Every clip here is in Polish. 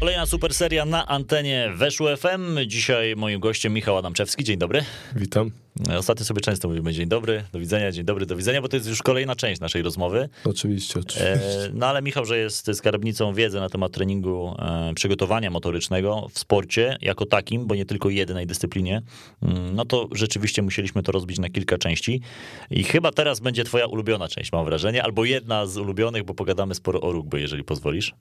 Kolejna super seria na antenie Weszło FM. Dzisiaj moim gościem Michał Adamczewski. Dzień dobry. Witam. Ostatnio sobie często mówimy dzień dobry, do widzenia, dzień dobry, do widzenia, bo to jest już kolejna część naszej rozmowy. Oczywiście, oczywiście. E, no ale Michał, że jest skarbnicą wiedzy na temat treningu, e, przygotowania motorycznego w sporcie jako takim, bo nie tylko jednej dyscyplinie, mm, no to rzeczywiście musieliśmy to rozbić na kilka części. I chyba teraz będzie twoja ulubiona część, mam wrażenie, albo jedna z ulubionych, bo pogadamy sporo o rugby, jeżeli pozwolisz.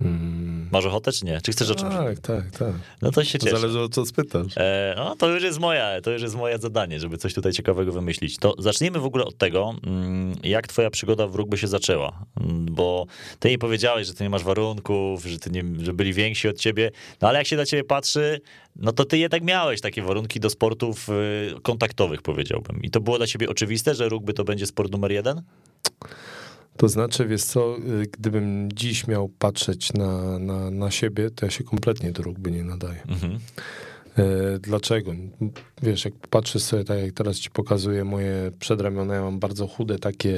Mm. Masz ochotę, czy nie? Czy chcesz o czymś? Tak, tak, tak. No to się cieszę. zależy o co spytasz. E, no to już jest moja, to już jest moje zadanie, żeby coś tutaj ciekawego wymyślić. To zacznijmy w ogóle od tego, mm, jak twoja przygoda w rugby się zaczęła, Mm, bo ty nie powiedziałeś, że ty nie masz warunków, że, ty nie, że byli więksi od ciebie, no ale jak się na ciebie patrzy, no to ty jednak miałeś takie warunki do sportów y, kontaktowych, powiedziałbym. I to było dla ciebie oczywiste, że rugby to będzie sport numer jeden? To znaczy, wiesz co, y, gdybym dziś miał patrzeć na, na, na siebie, to ja się kompletnie do rugby nie nadaję. Mhm. E, Dlaczego? Wiesz, jak patrzę sobie, tak jak teraz ci pokazuję moje przedramiona, ja mam bardzo chude takie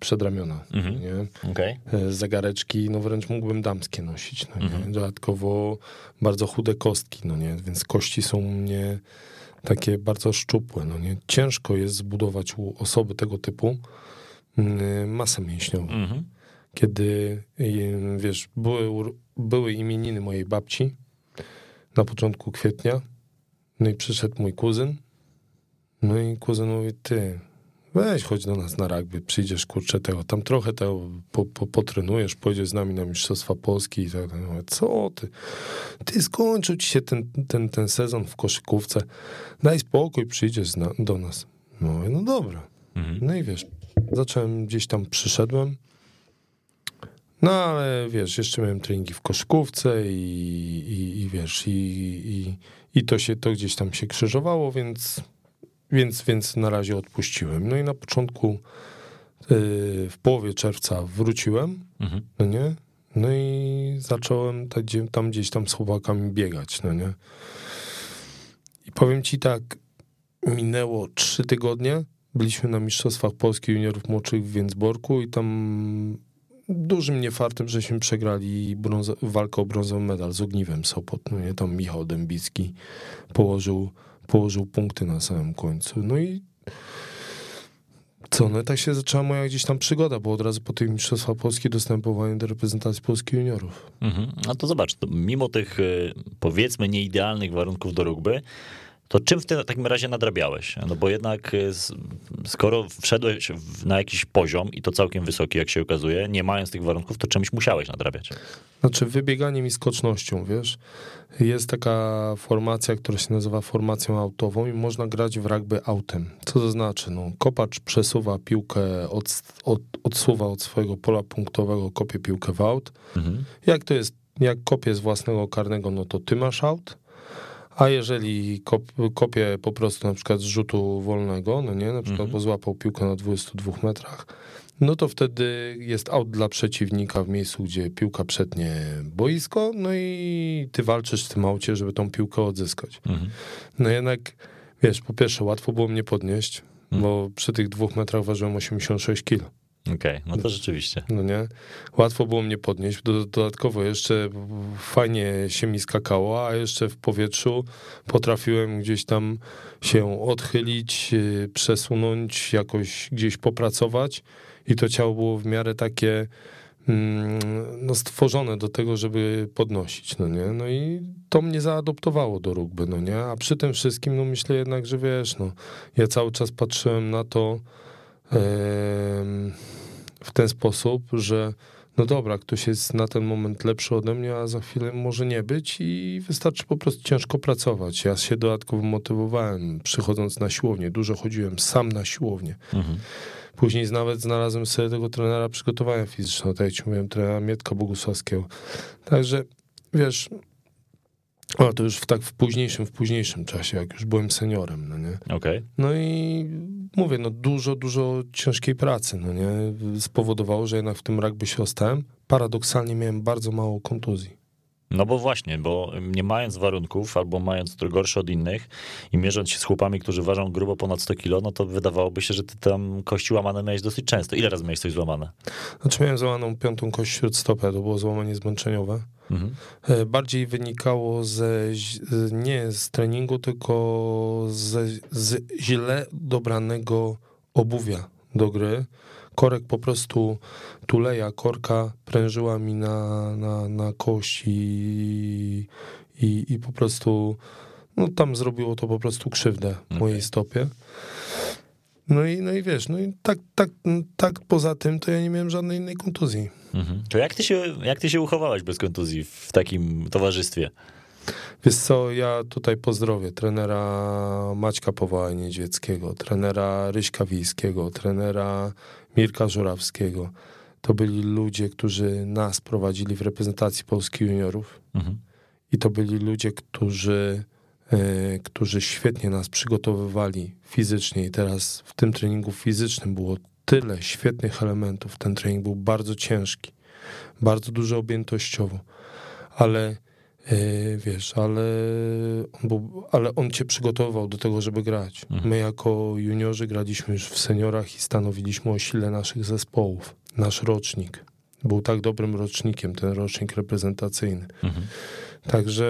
przedramiona, Mhm. nie? Okej. E, Zegareczki, no wręcz mógłbym damskie nosić, no? Mhm. Dodatkowo bardzo chude kostki, no nie? Więc kości są u mnie takie bardzo szczupłe, no nie? Ciężko jest zbudować u osoby tego typu masę mięśniową. Mhm. Kiedy, y, wiesz, były, były imieniny mojej babci na początku kwietnia, no i przyszedł mój kuzyn, no i kuzyn mówi, ty, weź chodź do nas na rugby, przyjdziesz, kurczę, tego, tam trochę tego po, po, potrenujesz, pojedziesz z nami na Mistrzostwa Polski i tak dalej. Co ty? Ty skończył ci się ten, ten, ten sezon w koszykówce, daj spokój, przyjdziesz na, do nas. No, no dobra. Mhm. No i wiesz, zacząłem gdzieś tam, przyszedłem. No ale wiesz, jeszcze miałem treningi w koszykówce i, i, i wiesz, i, i, i to się, to gdzieś tam się krzyżowało, więc, więc, więc na razie odpuściłem. No i na początku, yy, w połowie czerwca wróciłem, Mhm. no nie? No i zacząłem tam gdzieś tam z chłopakami biegać, no nie? I powiem ci tak, minęło trzy tygodnie, byliśmy na Mistrzostwach Polski Juniorów Młodszych w Więcborku i tam dużym niefartem, żeśmy przegrali brązo- walkę o brązowy medal z Ogniwem Sopot, no nie? Tam Michał Dębicki położył, położył punkty na samym końcu. No i co, no tak się zaczęła moja gdzieś tam przygoda, bo od razu po tych Mistrzostwach Polski powołanie do reprezentacji Polski Juniorów. Mhm. No to zobacz, to mimo tych y, powiedzmy nieidealnych warunków do rugby, to czym w tym takim razie nadrabiałeś? No bo jednak y, skoro wszedłeś na jakiś poziom i to całkiem wysoki, jak się okazuje, nie mając tych warunków, to czymś musiałeś nadrabiać. Znaczy wybieganiem i skocznością, wiesz. Jest taka formacja, która się nazywa formacją autową i można grać w rugby autem. Co to znaczy? No, kopacz przesuwa piłkę, od, od, odsuwa od swojego pola punktowego, kopie piłkę w aut. Mhm. Jak to jest, jak kopie z własnego karnego, no to ty masz aut. A jeżeli kop, kopie po prostu na przykład z rzutu wolnego, no nie, na przykład Mhm. bo złapał piłkę na 22 metrach, no to wtedy jest aut dla przeciwnika w miejscu, gdzie piłka przetnie boisko, no i ty walczysz w tym aucie, żeby tą piłkę odzyskać. Mhm. No jednak, wiesz, po pierwsze łatwo było mnie podnieść, bo przy tych dwóch metrach ważyłem 86 kilo. Okej, no to rzeczywiście. No nie? Łatwo było mnie podnieść. Do- Dodatkowo jeszcze fajnie się mi skakało, a jeszcze w powietrzu potrafiłem gdzieś tam się odchylić, yy, przesunąć, jakoś gdzieś popracować i to ciało było w miarę takie mm, no, stworzone do tego, żeby podnosić, no nie? No i to mnie zaadoptowało do rugby, no nie? A przy tym wszystkim, no myślę jednak, że wiesz, no, ja cały czas patrzyłem na to, w ten sposób, że no dobra, ktoś jest na ten moment lepszy ode mnie, a za chwilę może nie być i wystarczy po prostu ciężko pracować. Ja się dodatkowo motywowałem, przychodząc na siłownię. Dużo chodziłem sam na siłownię. Mhm. Później nawet znalazłem sobie tego trenera przygotowania fizycznego, tak jak ci mówiłem, trenera Mietka Bogusławskiego. Także, wiesz, a to już w, tak w późniejszym, w późniejszym czasie, jak już byłem seniorem, no nie? Okej. No i mówię, no dużo, dużo ciężkiej pracy, no nie? Spowodowało, że jednak w tym rugby się ostałem. Paradoksalnie miałem bardzo mało kontuzji. No bo właśnie, bo nie mając warunków, albo mając to gorsze od innych i mierząc się z chłopami, którzy ważą grubo ponad 100 kilo, no to wydawałoby się, że ty tam kości łamane miałeś dosyć często. Ile razy miałeś coś złamane? Znaczy miałem złamaną piątą kość śródstopę, to było złamanie zmęczeniowe. Mhm. E, bardziej wynikało ze, nie z treningu, tylko ze, z źle dobranego obuwia do gry korek po prostu tuleja, korka prężyła mi na, na, na kość i, i, i po prostu no tam zrobiło to po prostu krzywdę okay. mojej stopie. No i, no i wiesz, no i tak, tak, tak poza tym to ja nie miałem żadnej innej kontuzji. Mhm. To jak ty, się, jak ty się uchowałeś bez kontuzji w takim towarzystwie? Wiesz co, ja tutaj pozdrowię trenera Maćka Powoła Niedźwieckiego, trenera Ryśka Wijskiego, trenera Mirka Żurawskiego. To byli ludzie, którzy nas prowadzili w reprezentacji Polski juniorów. Mhm. I to byli ludzie, którzy, którzy świetnie nas przygotowywali fizycznie. I teraz w tym treningu fizycznym było tyle świetnych elementów. Ten trening był bardzo ciężki, bardzo dużo objętościowo, ale E, wiesz, ale on, był, ale on cię przygotował do tego, żeby grać. Mhm. My jako juniorzy graliśmy już w seniorach i stanowiliśmy o sile naszych zespołów. Nasz rocznik był tak dobrym rocznikiem, ten rocznik reprezentacyjny. Mhm. Także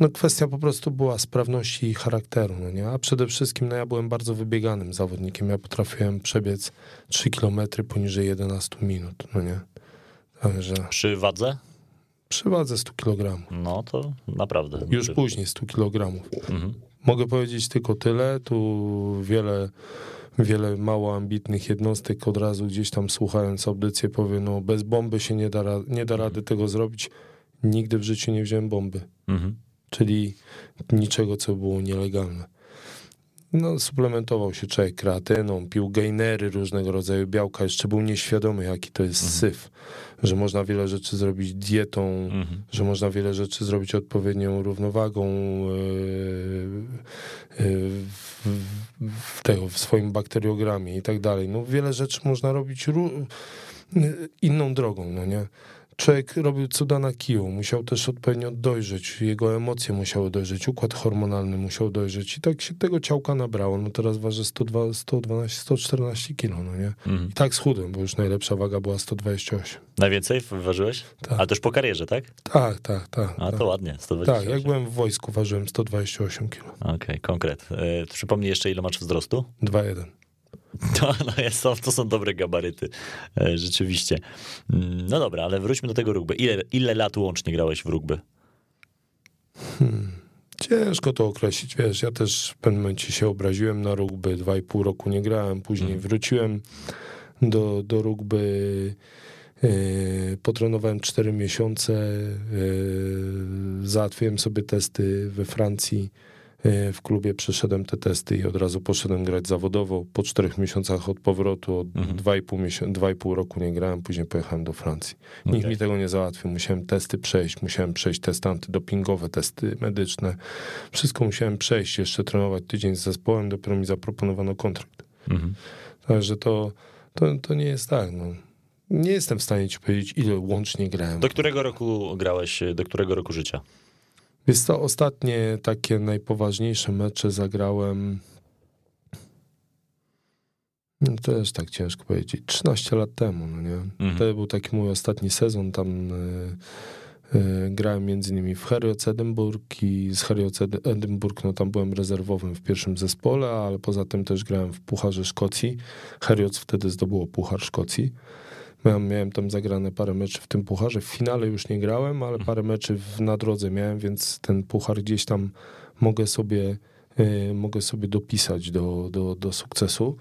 no kwestia po prostu była sprawności i charakteru, no nie? A przede wszystkim no ja byłem bardzo wybieganym zawodnikiem. Ja potrafiłem przebiec 3 km poniżej 11 minut, no nie? Także... Przy wadze? Przy wadze 100 kg. No to naprawdę. Już później 100 kg. Mhm. Mogę powiedzieć tylko tyle. Tu wiele, wiele mało ambitnych jednostek od razu gdzieś tam słuchając audycję powie, no bez bomby się nie da, nie da rady tego zrobić. Nigdy w życiu nie wziąłem bomby. Mhm. Czyli niczego, co było nielegalne. No, suplementował się człowiek kreatyną, pił gainery różnego rodzaju białka, jeszcze był nieświadomy, jaki to jest mhm. syf, że można wiele rzeczy zrobić dietą, mhm. że można wiele rzeczy zrobić odpowiednią równowagą yy, yy, w, w, tego, w swoim bakteriogramie i tak dalej. No, wiele rzeczy można robić inną drogą, no nie? Człowiek robił cuda na kiju, musiał też odpowiednio dojrzeć, jego emocje musiały dojrzeć, układ hormonalny musiał dojrzeć i tak się tego ciałka nabrało. No teraz waży 102, 112, 114 kilo, no nie? Mhm. I tak schudłem, bo już najlepsza waga była 128. Najwięcej ważyłeś? Tak. A też po karierze, tak? Tak, tak, tak. A tak. to ładnie, 128. Tak, jak byłem w wojsku ważyłem 128 kilo. Okej, okay, konkret. E, przypomnij jeszcze ile masz wzrostu? 2,1. To, no jest, to, to są dobre gabaryty, e, rzeczywiście. Mm, no dobra, ale wróćmy do tego rugby. Ile, ile lat łącznie grałeś w rugby? Hmm. Ciężko to określić, wiesz, ja też w pewnym momencie się obraziłem na rugby, dwa i pół roku nie grałem, później hmm. wróciłem do, do rugby, yy, potrenowałem cztery miesiące, yy, załatwiłem sobie testy we Francji, w klubie przeszedłem te testy i od razu poszedłem grać zawodowo. Po czterech miesiącach od powrotu, od mhm. dwa, i pół dwa i pół roku nie grałem, później pojechałem do Francji. Nikt okay. mi tego nie załatwił. Musiałem testy przejść, musiałem przejść testy antydopingowe, testy medyczne. Wszystko musiałem przejść, jeszcze trenować tydzień z zespołem, dopiero mi zaproponowano kontrakt. Mhm. Także to, to, to nie jest tak. No. Nie jestem w stanie ci powiedzieć, ile łącznie grałem. Do którego roku grałeś, do którego roku życia? Więc to ostatnie takie najpoważniejsze mecze zagrałem. No to jest tak ciężko powiedzieć. 13 lat temu, no nie? Mhm. To był taki mój ostatni sezon. Tam y, y, grałem między innymi w Herioc Edynburg i z Herioc Edynburg, no tam byłem rezerwowym w pierwszym zespole, ale poza tym też grałem w Pucharze Szkocji. Herioc wtedy zdobyło Puchar Szkocji. Miałem, miałem tam zagrane parę meczy w tym pucharze. W finale już nie grałem, ale parę meczy w, na drodze miałem, więc ten puchar gdzieś tam mogę sobie, y, mogę sobie dopisać do, do, do sukcesu.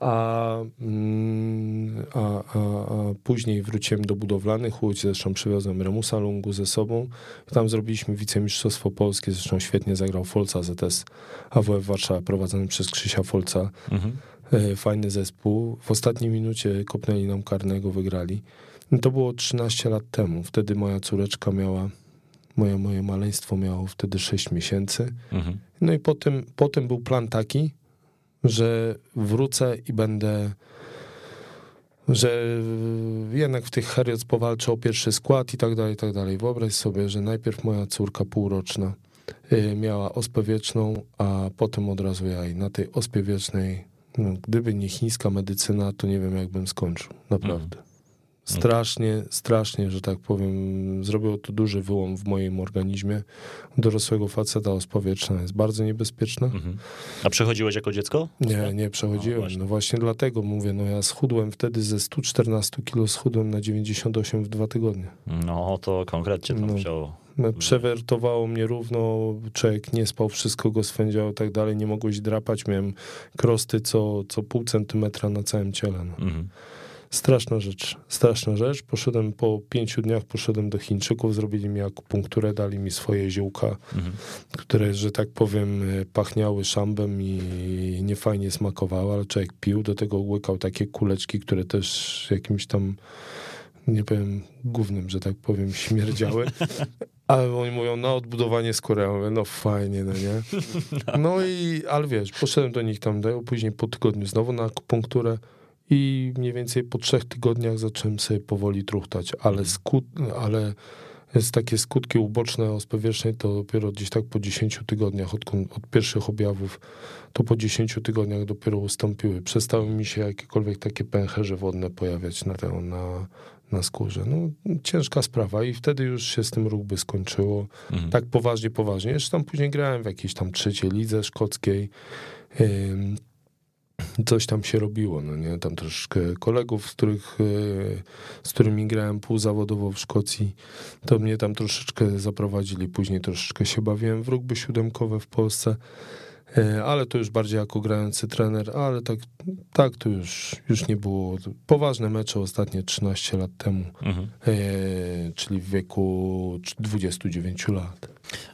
A, mm, a, a, a, później wróciłem do budowlanych Łódź, zresztą przywiozłem Remusa Lungu ze sobą. Tam zrobiliśmy wicemistrzostwo polskie, zresztą świetnie zagrał Folca ZS AWF Warszawa prowadzony przez Krzysia Folca. Mhm. E, fajny zespół. W ostatniej minucie kopnęli nam karnego, wygrali. No to było 13 lat temu. Wtedy moja córeczka miała, moje, moje maleństwo miało wtedy 6 miesięcy. Mhm. No i potem, potem był plan taki, że wrócę i będę że jednak w tych Harriets powalczę o pierwszy skład i tak dalej, i tak dalej. Wyobraź sobie, że najpierw moja córka półroczna y, miała ospę wieczną, a potem od razu ja i na tej ospie wiecznej, gdyby nie chińska medycyna, to nie wiem jakbym skończył, naprawdę. Strasznie, strasznie, że tak powiem, zrobiło to duży wyłom w moim organizmie. Dorosłego faceta ospa wieczna jest bardzo niebezpieczna. Mhm. A przechodziłeś jako dziecko? Nie, nie przechodziłem. No właśnie. No właśnie dlatego mówię, no ja schudłem wtedy ze 114 kilo, schudłem na 98 w dwa tygodnie. No to konkretnie to No. musiało. No, Przewertowało mnie równo, człowiek nie spał, wszystko go swędziało i tak dalej, nie mogłeś drapać, miałem krosty co, co pół centymetra na całym ciele. No. Mhm. Straszna rzecz, straszna rzecz. Poszedłem po pięciu dniach, poszedłem do Chińczyków, zrobili mi akupunkturę, dali mi swoje ziółka, Mhm. które, że tak powiem, e, pachniały szambem i niefajnie smakowały, ale człowiek pił, do tego łykał takie kuleczki, które też jakimś tam, nie powiem, głównym, że tak powiem, śmierdziały. Ale oni mówią, na odbudowanie skóry. Ja mówię, no fajnie, no nie? No i, ale wiesz, poszedłem do nich tam, później po tygodniu znowu na akupunkturę i mniej więcej po trzech tygodniach zacząłem sobie powoli truchtać, ale, skut, ale jest takie skutki uboczne ospy wiecznej to dopiero gdzieś tak po 10 tygodniach od, od pierwszych objawów, to po 10 tygodniach dopiero ustąpiły. Przestały mi się jakiekolwiek takie pęcherze wodne pojawiać na, tę, na, na skórze. No, ciężka sprawa i wtedy już się z tym rugby skończyło. Mhm. Tak poważnie, poważnie. Jeszcze tam później grałem w jakiejś tam trzeciej lidze szkockiej. Coś tam się robiło, no nie? Tam troszeczkę kolegów, z, których, y, z którymi grałem półzawodowo w Szkocji, to mnie tam troszeczkę zaprowadzili. Później troszeczkę się bawiłem w rugby siódemkowe w Polsce, ale to już bardziej jako grający trener, ale tak, tak to już, już nie było. Poważne mecze ostatnie 13 lat temu, Mhm. y, czyli w wieku 29 lat.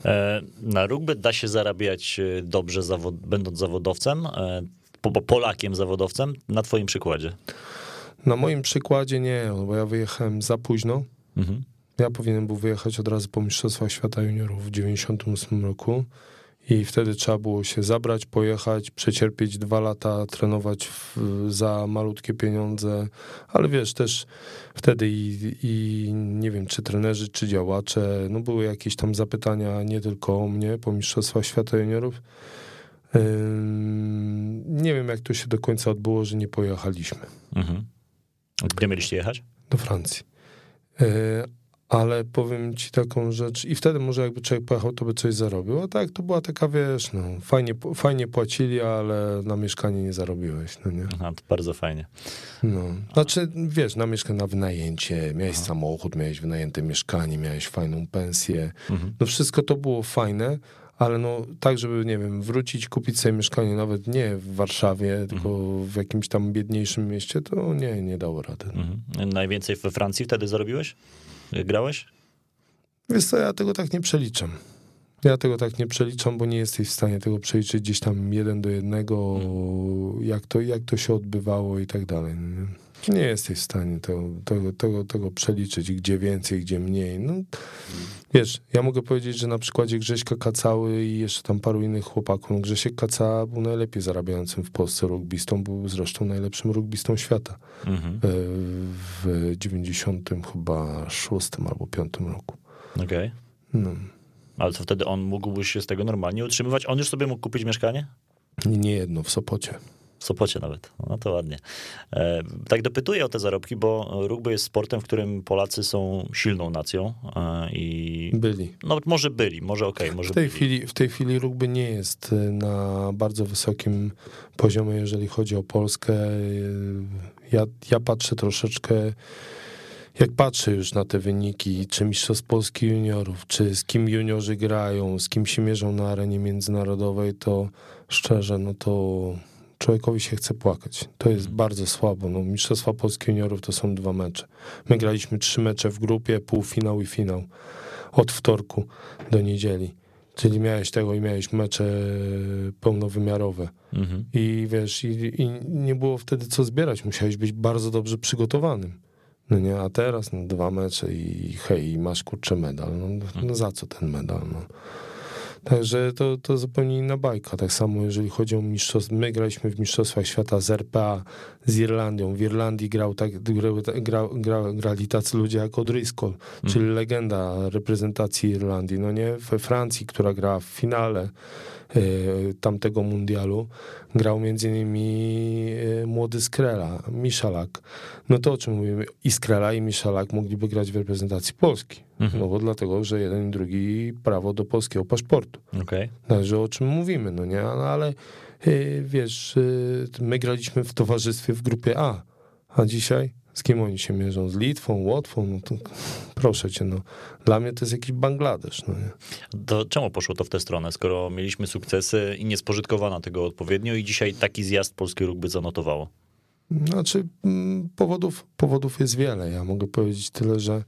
E, Na rugby da się zarabiać e, dobrze, zawod- będąc zawodowcem, e, po, po Polakiem zawodowcem, na twoim przykładzie. Na moim przykładzie nie, bo ja wyjechałem za późno. Mhm. Ja powinienem był wyjechać od razu po Mistrzostwach Świata Juniorów w 98 roku i wtedy trzeba było się zabrać, pojechać, przecierpieć dwa lata, trenować w, za malutkie pieniądze, ale wiesz, też wtedy i, i nie wiem, czy trenerzy, czy działacze, no były jakieś tam zapytania nie tylko o mnie po Mistrzostwach Świata Juniorów. Nie wiem, jak to się do końca odbyło, że nie pojechaliśmy Mhm. Gdzie mieliście jechać? do Francji. E, Ale powiem ci taką rzecz, i wtedy może jakby człowiek pojechał, to by coś zarobił. A tak, to była taka, wiesz, no, fajnie, fajnie płacili, ale na mieszkanie nie zarobiłeś, no nie? Aha, to bardzo fajnie. No. Znaczy, wiesz, na mieszkanie, na wynajęcie, miałeś samochód, miałeś wynajęte mieszkanie, miałeś fajną pensję. Mhm. No wszystko to było fajne, ale no tak, żeby, nie wiem, wrócić, kupić sobie mieszkanie nawet nie w Warszawie, tylko w jakimś tam biedniejszym mieście, to nie, nie dało rady. Mhm. Najwięcej we Francji wtedy zarobiłeś? Grałeś? Wiesz co, ja tego tak nie przeliczam. Ja tego tak nie przeliczam, bo nie jesteś w stanie tego przeliczyć gdzieś tam jeden do jednego, jak, to, jak to się odbywało i tak dalej. no Nie, nie jesteś w stanie tego, tego, tego, tego przeliczyć, gdzie więcej, gdzie mniej. No, wiesz, ja mogę powiedzieć, że na przykładzie Grześka Kacały i jeszcze tam paru innych chłopaków, no Grzesiek Kaca był najlepiej zarabiającym w Polsce rugbystą, był zresztą najlepszym rugbystą świata Mhm. e, w 90 chyba szóstym albo piątym roku. Okej. No. Ale to wtedy on mógłby się z tego normalnie utrzymywać? On już sobie mógł kupić mieszkanie? Nie jedno w Sopocie. Sopocie nawet. No to ładnie. E, tak dopytuję o te zarobki, bo rugby jest sportem, w którym Polacy są silną nacją e, i Byli. no może byli, może okej, może W tej, byli. chwili, w tej chwili rugby nie jest y, na bardzo wysokim poziomie, jeżeli chodzi o Polskę. Ja, ja patrzę troszeczkę, jak patrzę już na te wyniki, czy Mistrzostw Polski juniorów, czy z kim juniorzy grają, z kim się mierzą na arenie międzynarodowej, to szczerze, no to człowiekowi się chce płakać. To jest bardzo słabo. No, Mistrzostwa Polski juniorów to są dwa mecze. My graliśmy trzy mecze w grupie, półfinał i finał. Od wtorku do niedzieli. Czyli miałeś tego i miałeś mecze pełnowymiarowe. Mhm. I wiesz, i, i nie było wtedy co zbierać. Musiałeś być bardzo dobrze przygotowanym. No nie, a teraz no, dwa mecze i hej, masz kurczę medal. No, no za co ten medal? No. Także to, to zupełnie inna bajka. Tak samo jeżeli chodzi o mistrzostwa, my graliśmy w Mistrzostwach Świata z RPA, z Irlandią. W Irlandii grał tak, grał, gra, gra, grali tacy ludzie jak O'Driscoll, czyli legenda reprezentacji Irlandii. No nie, we Francji, która gra w finale tamtego mundialu, grał między innymi e, młody Skrela, Miszalak. No to o czym mówimy? I Skrela i Miszalak mogliby grać w reprezentacji Polski. No bo dlatego, że jeden i drugi prawo do polskiego paszportu. Okej. Także o czym mówimy, no nie? No, ale y, wiesz, my graliśmy w towarzystwie w grupie A, a dzisiaj z kim oni się mierzą? Z Litwą, Łotwą? No to proszę cię, no. Dla mnie to jest jakiś Bangladesz, no nie? To czemu poszło to w tę stronę, skoro mieliśmy sukcesy i nie spożytkowano tego odpowiednio i dzisiaj taki zjazd polskie rugby zanotowało? Znaczy, mm, powodów, powodów jest wiele. Ja mogę powiedzieć tyle, że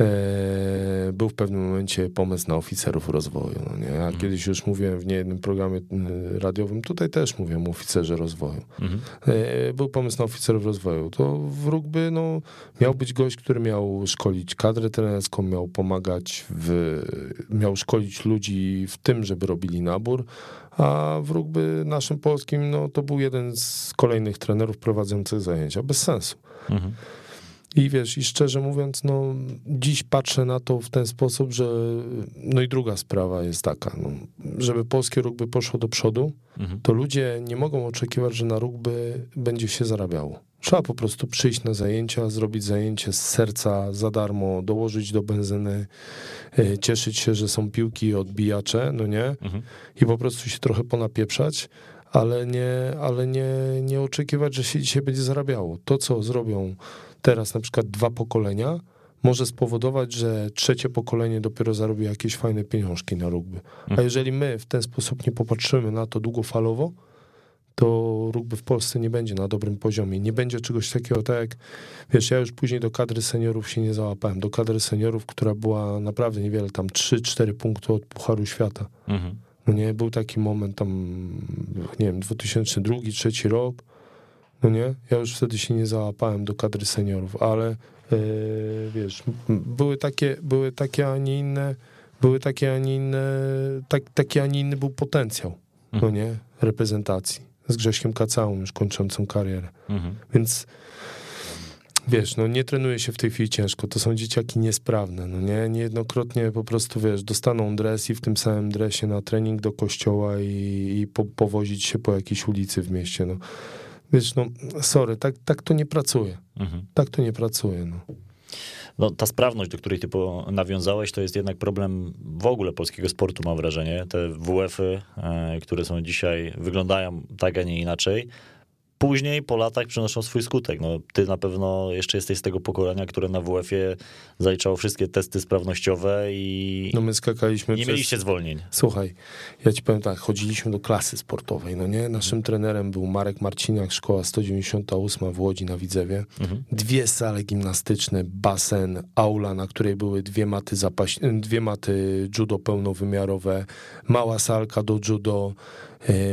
e, był w pewnym momencie pomysł na oficerów rozwoju. No nie? Ja kiedyś już mówiłem w niejednym programie y, radiowym, tutaj też mówiłem o oficerze rozwoju. E, był pomysł na oficerów rozwoju. To w rugby no, miał być gość, który miał szkolić kadrę trenerską, miał pomagać, w, miał szkolić ludzi w tym, żeby robili nabór, a w rugby naszym polskim no, to był jeden z kolejnych trenerów prowadzących zajęcia. Bez sensu. Mhm. I wiesz, i szczerze mówiąc, no, dziś patrzę na to w ten sposób, że. No i druga sprawa jest taka, no, żeby polskie rugby poszło do przodu, Mhm. to ludzie nie mogą oczekiwać, że na rugby będzie się zarabiało. Trzeba po prostu przyjść na zajęcia, zrobić zajęcie z serca za darmo, dołożyć do benzyny, e, cieszyć się, że są piłki i odbijacze, no nie? Mhm. I po prostu się trochę ponapieprzać, ale nie, ale nie, nie oczekiwać, że się dzisiaj będzie zarabiało. To, co zrobią teraz na przykład dwa pokolenia, może spowodować, że trzecie pokolenie dopiero zarobi jakieś fajne pieniążki na rugby. A jeżeli my w ten sposób nie popatrzymy na to długofalowo, to rugby w Polsce nie będzie na dobrym poziomie. Nie będzie czegoś takiego, tak jak, wiesz, ja już później do kadry seniorów się nie załapałem. Do kadry seniorów, która była naprawdę niewiele, tam 3-4 punkty od Pucharu Świata. Mhm. No nie, był taki moment tam, nie wiem, 2002, 2003 rok, no nie, ja już wtedy się nie załapałem do kadry seniorów, ale e, wiesz, były takie, były takie, a nie inne, były takie, a nie inne, tak, taki, a nie inny był potencjał, no nie, reprezentacji z Grześkiem Kacałą już kończącą karierę, Mhm. więc Wiesz, no nie trenuje się w tej chwili ciężko, to są dzieciaki niesprawne, no nie, niejednokrotnie po prostu, wiesz, dostaną dres i w tym samym dresie na trening do kościoła i, i po, powozić się po jakiejś ulicy w mieście, no. Wiesz, no, sorry, tak, tak to nie pracuje, Mhm. tak to nie pracuje, no. No, ta sprawność, do której ty nawiązałeś, to jest jednak problem w ogóle polskiego sportu, mam wrażenie. Te WF-y, e, które są dzisiaj, wyglądają tak, a nie inaczej. Później, po latach, przynoszą swój skutek. No, ty na pewno jeszcze jesteś z tego pokolenia, które na WF-ie zaliczało wszystkie testy sprawnościowe i No my skakaliśmy nie przez... mieliście zwolnień. Słuchaj, ja ci powiem tak, chodziliśmy do klasy sportowej, no nie? Naszym trenerem był Marek Marciniak, szkoła 198 w Łodzi na Widzewie. Dwie sale gimnastyczne, basen, aula, na której były dwie maty, zapaś... dwie maty judo pełnowymiarowe, mała salka do judo,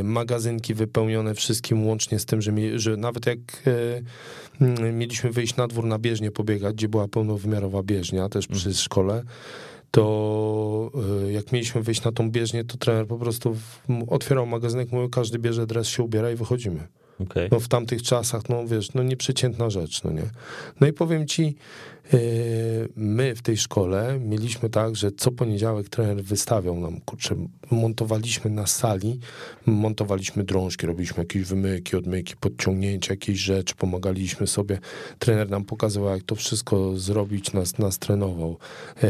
magazynki wypełnione wszystkim łącznie z tym, że, mi, że nawet jak e, mm, mieliśmy wyjść na dwór na bieżnię pobiegać, gdzie była pełnowymiarowa bieżnia, też przy szkole, to y, jak mieliśmy wyjść na tą bieżnię, to trener po prostu otwierał magazynek, mówił, każdy bierze dres, się ubiera i wychodzimy. Okej. No w tamtych czasach, no wiesz, no nieprzeciętna rzecz, no nie. No i powiem ci, my w tej szkole mieliśmy tak, że co poniedziałek trener wystawiał nam, kurczę, montowaliśmy na sali, montowaliśmy drążki, robiliśmy jakieś wymyki, odmyki, podciągnięcia, jakieś rzeczy, pomagaliśmy sobie. Trener nam pokazywał, jak to wszystko zrobić, nas, nas trenował. E,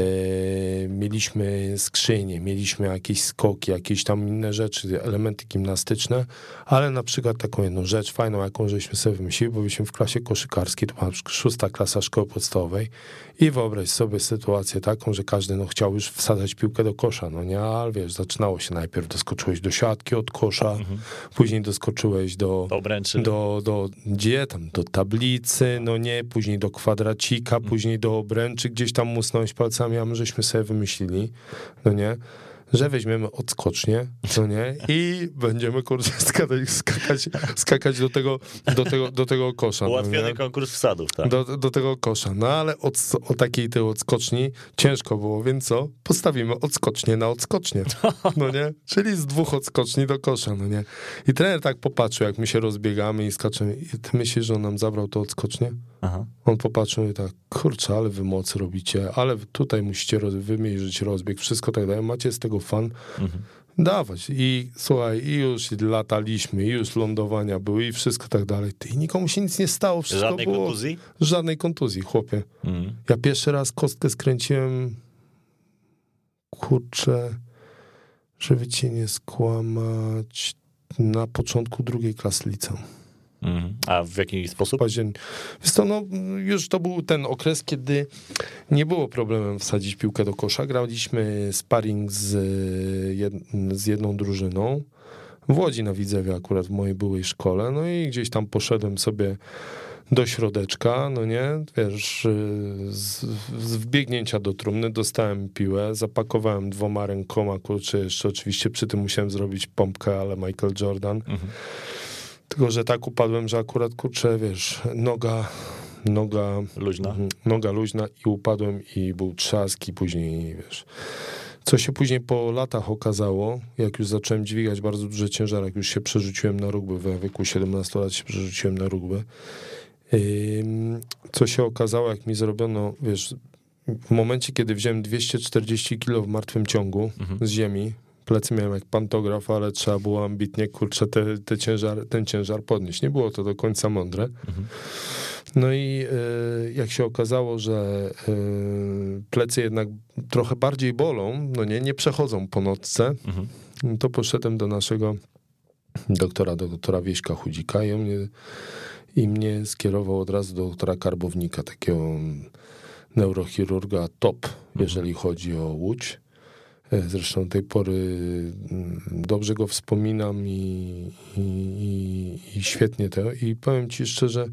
mieliśmy skrzynie, mieliśmy jakieś skoki, jakieś tam inne rzeczy, elementy gimnastyczne, ale na przykład taką jedną rzecz fajną, jaką żeśmy sobie wymyślili, bo byliśmy w klasie koszykarskiej, to była szósta klasa szkoły podstawowej i wyobraź sobie sytuację taką, że każdy no, chciał już wsadzać piłkę do kosza, no nie, ale wiesz, zaczynało się najpierw, doskoczyłeś do siatki od kosza, później doskoczyłeś do, Do obręczy. do, do gdzie tam, do tablicy, no nie, później do kwadracika, później do obręczy, gdzieś tam musnąłeś palcami, a my żeśmy sobie wymyślili, no nie, że weźmiemy odskocznie, co nie, i będziemy kurczę skakać, skakać, skakać do, tego, do, tego, do tego kosza. no Ułatwiony nie? konkurs wsadów, tak. do, do tego kosza. No ale od, o takiej tej odskoczni ciężko było, więc co? Postawimy odskocznie na odskocznie. No nie? Czyli z dwóch odskoczni do kosza, no nie? I trener tak popatrzył, jak my się rozbiegamy i skaczemy. I ty myślisz, że on nam zabrał to odskocznie? Aha. On popatrzył i tak, kurczę, ale wy mocy robicie, ale tutaj musicie roz, wymierzyć rozbieg, wszystko tak dalej. Macie z tego fan. Mhm. Dawać. I słuchaj, i już lataliśmy, i już lądowania były, i wszystko tak dalej. Ty, i nikomu się nic nie stało, wszystko Żadnej było... kontuzji? Żadnej kontuzji, chłopie. Mhm. Ja pierwszy raz kostkę skręciłem, kurczę, żeby cię nie skłamać, na początku drugiej klasy liceum. Mhm. A w jaki sposób? Październik. Wiesz co, no, już to był ten okres, kiedy nie było problemem wsadzić piłkę do kosza. Graliśmy sparring z, jed, z jedną drużyną. W Łodzi na Widzewie akurat, w mojej byłej szkole. No i gdzieś tam poszedłem sobie do środeczka, no nie, wiesz, z, z wbiegnięcia do trumny dostałem piłę, zapakowałem dwoma rękoma, kurczę, jeszcze oczywiście przy tym musiałem zrobić pompkę, ale Michael Jordan. Mhm. Tylko, że tak upadłem, że akurat, kurczę, wiesz, noga, noga, Luźna? mhm, noga luźna i upadłem i był trzask i później, wiesz... Co się później po latach okazało, jak już zacząłem dźwigać bardzo duże ciężary, jak już się przerzuciłem na rugby, w wieku 17 lat się przerzuciłem na rugby, co się okazało, jak mi zrobiono, wiesz, w momencie, kiedy wziąłem 240 kg w martwym ciągu Mhm. z ziemi, plecy miałem jak pantograf, ale trzeba było ambitnie, kurczę, te, te ciężar, ten ciężar podnieść. Nie było to do końca mądre. Mhm. No i y, jak się okazało, że y, plecy jednak trochę bardziej bolą, no nie, nie przechodzą po nocce, Mhm. to poszedłem do naszego doktora, do doktora Wieśka Chudzika i on mnie, i mnie skierował od razu do doktora Karbownika, takiego neurochirurga top, jeżeli chodzi o Łódź. E, Zresztą tej pory mm, dobrze go wspominam i, i, i, świetnie to. I powiem ci szczerze,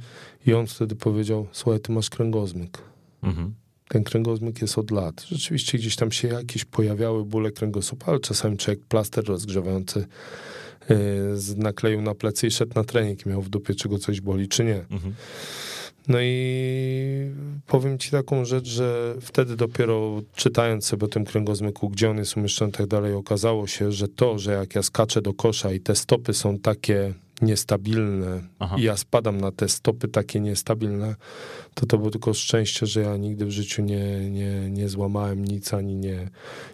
i on wtedy powiedział, słuchaj, ty masz kręgozmyk. Mhm. Ten kręgozmyk jest od lat. Rzeczywiście gdzieś tam się jakieś pojawiały bóle kręgosłupa, ale czasami człowiek plaster rozgrzewający yy, z- nakleił na plecy i szedł na trening i miał w dupie, czy go coś boli, czy nie. Mhm. No i powiem ci taką rzecz, że wtedy dopiero czytając sobie o tym kręgozmyku, gdzie on jest umieszczony i tak dalej, okazało się, że to, że jak ja skaczę do kosza i te stopy są takie niestabilne Aha. i ja spadam na te stopy takie niestabilne, to to było tylko szczęście, że ja nigdy w życiu nie, nie, nie złamałem nic, ani nie,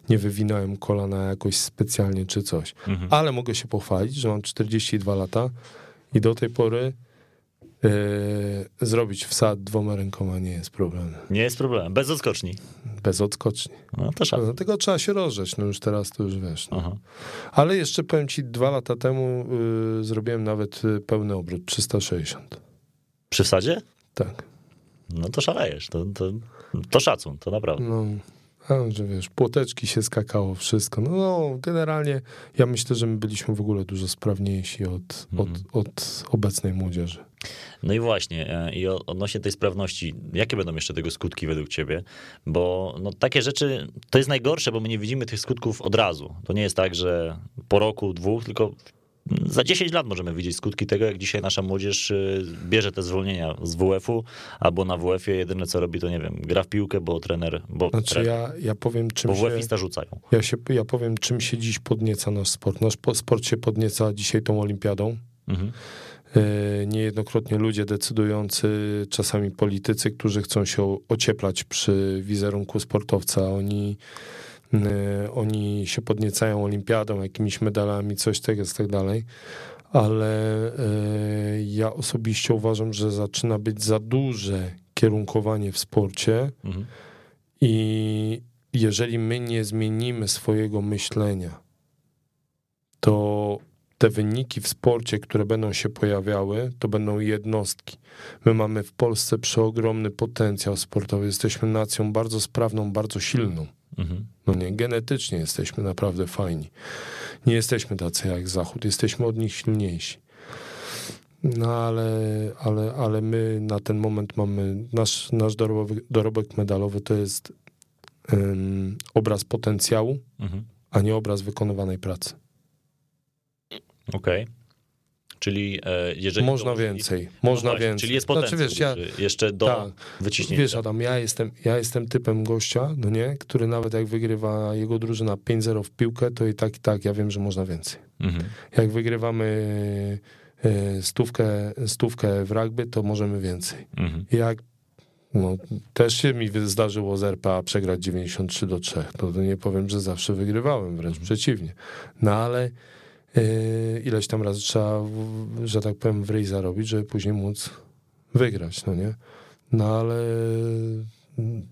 nie wywinąłem kolana jakoś specjalnie czy coś. Mhm. Ale mogę się pochwalić, że mam 42 lata i do tej pory e, zrobić wsad dwoma rękoma nie jest problemem. Nie jest problem. Bez odskoczni. Bez odskoczni. No to szal. Dlatego trzeba się rozrzeć, no już teraz to już wiesz. No. Ale jeszcze powiem ci, dwa lata temu y, zrobiłem nawet y, pełny obrót, 360. Przy wsadzie? Tak. No to szalejesz. To, to, to szacun, to naprawdę. No, a, że wiesz, płoteczki się skakało, wszystko. No, no generalnie ja myślę, że my byliśmy w ogóle dużo sprawniejsi od, Mhm. od, od obecnej młodzieży. No i właśnie, e, i odnośnie tej sprawności, jakie będą jeszcze tego skutki według ciebie? Bo no, takie rzeczy, to jest najgorsze, bo my nie widzimy tych skutków od razu. To nie jest tak, że po roku, dwóch, tylko za 10 lat możemy widzieć skutki tego, jak dzisiaj nasza młodzież y, bierze te zwolnienia z WF-u, albo na WF-ie jedyne co robi, to nie wiem, gra w piłkę, bo trener, bo, Znaczy trener, ja, ja powiem czym bo WF-ista rzucają. ja się, ja powiem czym się dziś podnieca nasz sport. Nasz po- sport się podnieca dzisiaj tą olimpiadą. Mhm. E, Niejednokrotnie ludzie decydujący, czasami politycy, którzy chcą się ocieplać przy wizerunku sportowca, oni, e, oni się podniecają olimpiadą, jakimiś medalami, coś tego jest tak dalej. Ale e, ja osobiście uważam, że zaczyna być za duże kierunkowanie w sporcie Mhm. i jeżeli my nie zmienimy swojego myślenia, to te wyniki w sporcie, które będą się pojawiały, to będą jednostki. My mamy w Polsce przeogromny potencjał sportowy. Jesteśmy nacją bardzo sprawną, bardzo silną. Mhm. No nie, genetycznie jesteśmy naprawdę fajni. Nie jesteśmy tacy jak Zachód, jesteśmy od nich silniejsi. No ale, ale, ale my na ten moment mamy, nasz, nasz dorobek, dorobek medalowy to jest ym, obraz potencjału, Mhm. a nie obraz wykonywanej pracy. Okej. Czyli e, jeżeli... Można więcej, No można właśnie, więcej. Czyli jest Znaczy, potencjał wiesz, ja- jeszcze do Tak. wyciśnięcia. Wiesz, Adam, ja jestem, ja jestem typem gościa, no nie, który nawet jak wygrywa jego drużyna 5-0 w piłkę, to i tak, i tak, ja wiem, że można więcej. Mhm. Jak wygrywamy e, stówkę, stówkę w rugby, to możemy więcej. Mhm. Jak no, też się mi zdarzyło z RPA przegrać 93 do 3. No to nie powiem, że zawsze wygrywałem, wręcz przeciwnie. No ale ileś tam razy trzeba, że tak powiem, w ryj zarobić, żeby później móc wygrać, no nie? No ale mm,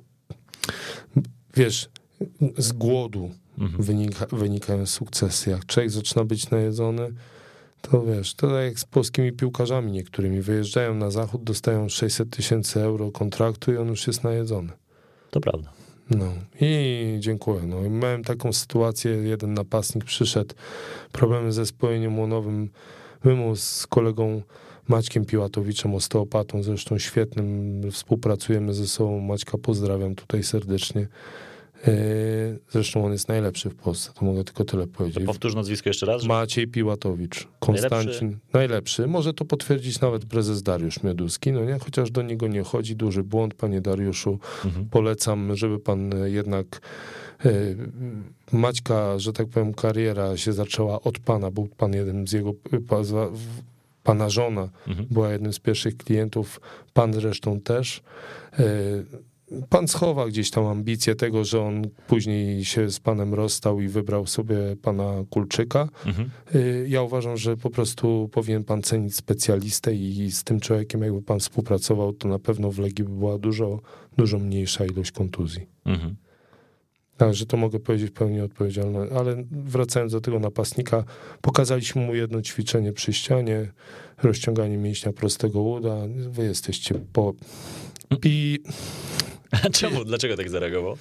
wiesz, z głodu Mhm. wynika, wynikają sukcesy. Jak człowiek zaczyna być najedzony, to wiesz, to tak jak z polskimi piłkarzami niektórymi. Wyjeżdżają na zachód, dostają 600 tysięcy euro kontraktu i on już jest najedzony. To prawda. No i dziękuję. No, miałem taką sytuację, jeden napastnik przyszedł, problemy ze spojeniem łonowym, my mu z kolegą Maćkiem Piłatowiczem, osteopatą, zresztą świetnym, współpracujemy ze sobą, Maćka pozdrawiam tutaj serdecznie. Yy, Zresztą on jest najlepszy w Polsce, to mogę tylko tyle To powiedzieć. powtórz nazwisko jeszcze raz. żeby- Maciej Piłatowicz, Konstancin, najlepszy. Może to potwierdzić nawet prezes Dariusz Mioduski, no nie? Chociaż do niego nie chodzi, duży błąd, panie Dariuszu. Mhm. Polecam, żeby pan jednak e, Maćka, że tak powiem, kariera się zaczęła od pana. Był pan jeden z jego, pana żona Mhm. była jednym z pierwszych klientów, pan zresztą też. Pan schowa gdzieś tam ambicje tego, że on później się z panem rozstał i wybrał sobie pana Kulczyka. Mhm. Y, Ja uważam, że po prostu powinien pan cenić specjalistę i z tym człowiekiem, jakby pan współpracował, to na pewno w Legii by była dużo, dużo mniejsza ilość kontuzji. Mhm. Także to mogę powiedzieć pełni odpowiedzialne. Ale wracając do tego napastnika, pokazaliśmy mu jedno ćwiczenie przy ścianie, rozciąganie mięśnia prostego uda. Wy jesteście po... I... A czemu? Dlaczego tak zareagował?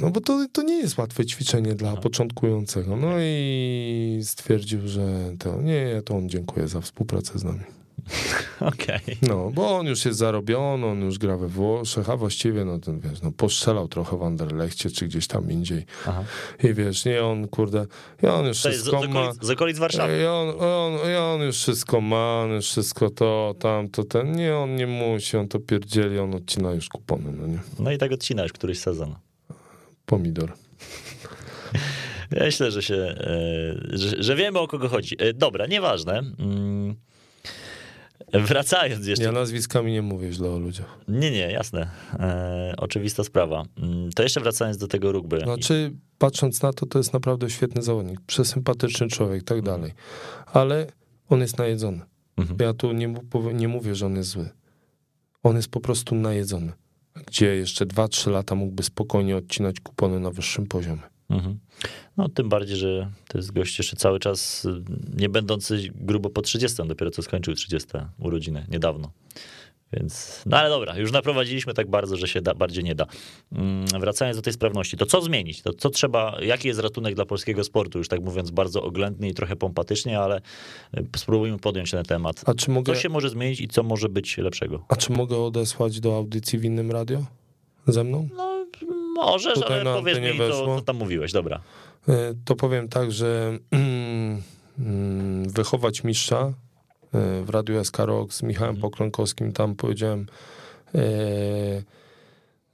No bo to, to nie jest łatwe ćwiczenie dla początkującego. No i stwierdził, że to nie, to on dziękuję za współpracę z nami. Okej. No, bo on już jest zarobiony, on już gra we Włoszech, a właściwie, no ten wiesz, no postrzelał trochę w Anderlechcie, czy gdzieś tam indziej. Aha. I wiesz, nie, on kurde, i on już To jest z, z, wszystko ma. okolic, z okolic Warszawy. I on, on, I on już wszystko ma, on już wszystko to, tamto, ten. Nie, on nie musi, on to pierdzieli, on odcina już kupony, no nie? No i tak odcinałeś któryś sezon. Pomidor. Myślę, że się, e, że, że wiemy o kogo chodzi. E, Dobra, nieważne. Mm. Wracając jeszcze. Ja nazwiskami nie mówię źle o ludziach. Nie, nie, jasne. E, oczywista sprawa. Mm, To jeszcze wracając do tego rugby. Znaczy, patrząc na to, to jest naprawdę świetny zawodnik, przesympatyczny człowiek, tak dalej. Ale on jest najedzony. Mhm. Ja tu nie, nie mówię, że on jest zły. On jest po prostu najedzony. Gdzie jeszcze 2-3 lata mógłby spokojnie odcinać kupony na wyższym poziomie. Mhm. No, tym bardziej, że to jest gość jeszcze cały czas nie będący grubo po 30, dopiero co skończył 30 urodziny niedawno. Więc, no ale dobra, już naprowadziliśmy tak bardzo, że się da, bardziej nie da. Mm, Wracając do tej sprawności, to co zmienić? To co trzeba, jaki jest ratunek dla polskiego sportu? Już tak mówiąc bardzo oględnie i trochę pompatycznie, ale y, spróbujmy podjąć ten temat. A czy mogę, Co się może zmienić i co może być lepszego? a czy mogę odesłać do audycji w innym radio? Ze mną? No, możesz, Tutaj ale powiedz mi, co, co tam mówiłeś, dobra. E, To powiem tak, że mm, wychować mistrza e, w Radiu SK Rock z Michałem Mhm. Pokronkowskim, tam powiedziałem, e,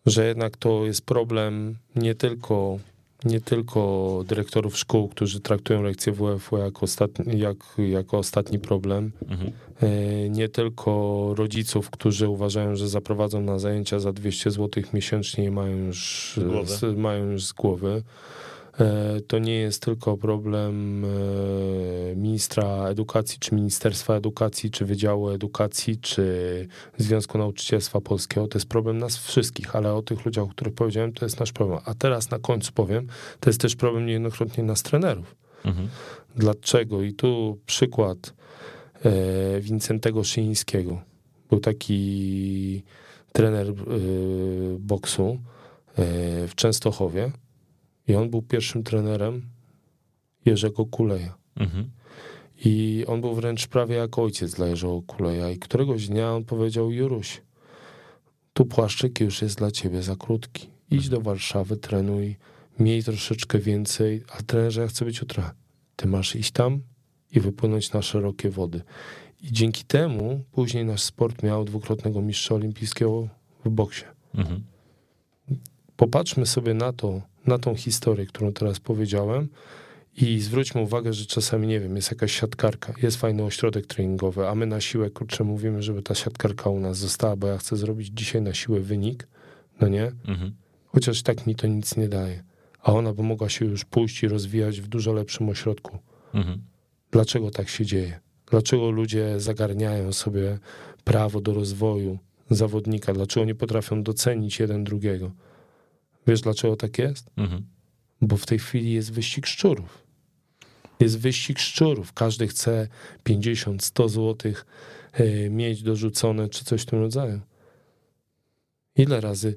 że jednak to jest problem nie tylko, nie tylko dyrektorów szkół, którzy traktują lekcje WF jako ostatni, jak, jako ostatni problem, Mhm. E, nie tylko rodziców, którzy uważają, że zaprowadzą na zajęcia za 200 zł miesięcznie i mają już, Z mają już z głowy. E, To nie jest tylko problem e, ministra edukacji, czy Ministerstwa Edukacji, czy Wydziału Edukacji, czy Związku Nauczycielstwa Polskiego. To jest problem nas wszystkich, ale o tych ludziach, o których powiedziałem, to jest nasz problem. A teraz na końcu powiem, to jest też problem niejednokrotnie nas trenerów. Mhm. Dlaczego? I tu przykład e, Wincentego Szyńskiego. Był taki trener boksu w Częstochowie i on był pierwszym trenerem Jerzego Kuleja. Mhm. I on był wręcz prawie jak ojciec dla Jerzego Kuleja. I któregoś dnia on powiedział, Juruś, tu płaszczyk już jest dla ciebie za krótki. Idź do Warszawy, trenuj miej troszeczkę więcej, a trenerze, ja chcę być jutra. Ty masz iść tam i wypłynąć na szerokie wody. I dzięki temu później nasz sport miał dwukrotnego mistrza olimpijskiego w boksie. Mhm. Popatrzmy sobie na to, na tą historię, którą teraz powiedziałem i zwróćmy uwagę, że czasami, nie wiem, jest jakaś siatkarka, jest fajny ośrodek treningowy, a my na siłę, kurczę, mówimy, żeby ta siatkarka u nas została, bo ja chcę zrobić dzisiaj na siłę wynik, no nie? Mhm. Chociaż tak mi to nic nie daje. A ona by mogła się już pójść i rozwijać w dużo lepszym ośrodku. Mhm. Dlaczego tak się dzieje? Dlaczego ludzie zagarniają sobie prawo do rozwoju zawodnika? Dlaczego nie potrafią docenić jeden drugiego? Wiesz, dlaczego tak jest? Mhm. Bo w tej chwili jest wyścig szczurów. Jest wyścig szczurów. Każdy chce 50, 100 złotych e, mieć dorzucone, czy coś w tym rodzaju. Ile razy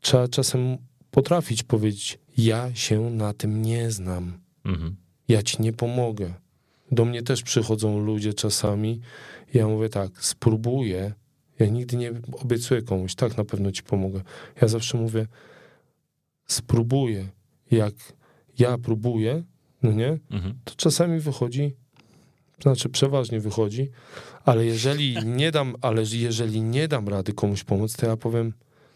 trzeba czasem potrafić powiedzieć: Ja się na tym nie znam. Mhm. Ja ci nie pomogę. Do mnie też przychodzą ludzie czasami. Ja mówię tak: spróbuję. Ja nigdy nie obiecuję komuś, tak na pewno ci pomogę. Ja zawsze mówię: spróbuję. Jak ja próbuję, no nie, Mhm. to czasami wychodzi, znaczy przeważnie wychodzi, ale jeżeli nie dam, ale jeżeli nie dam rady komuś pomóc, to ja powiem,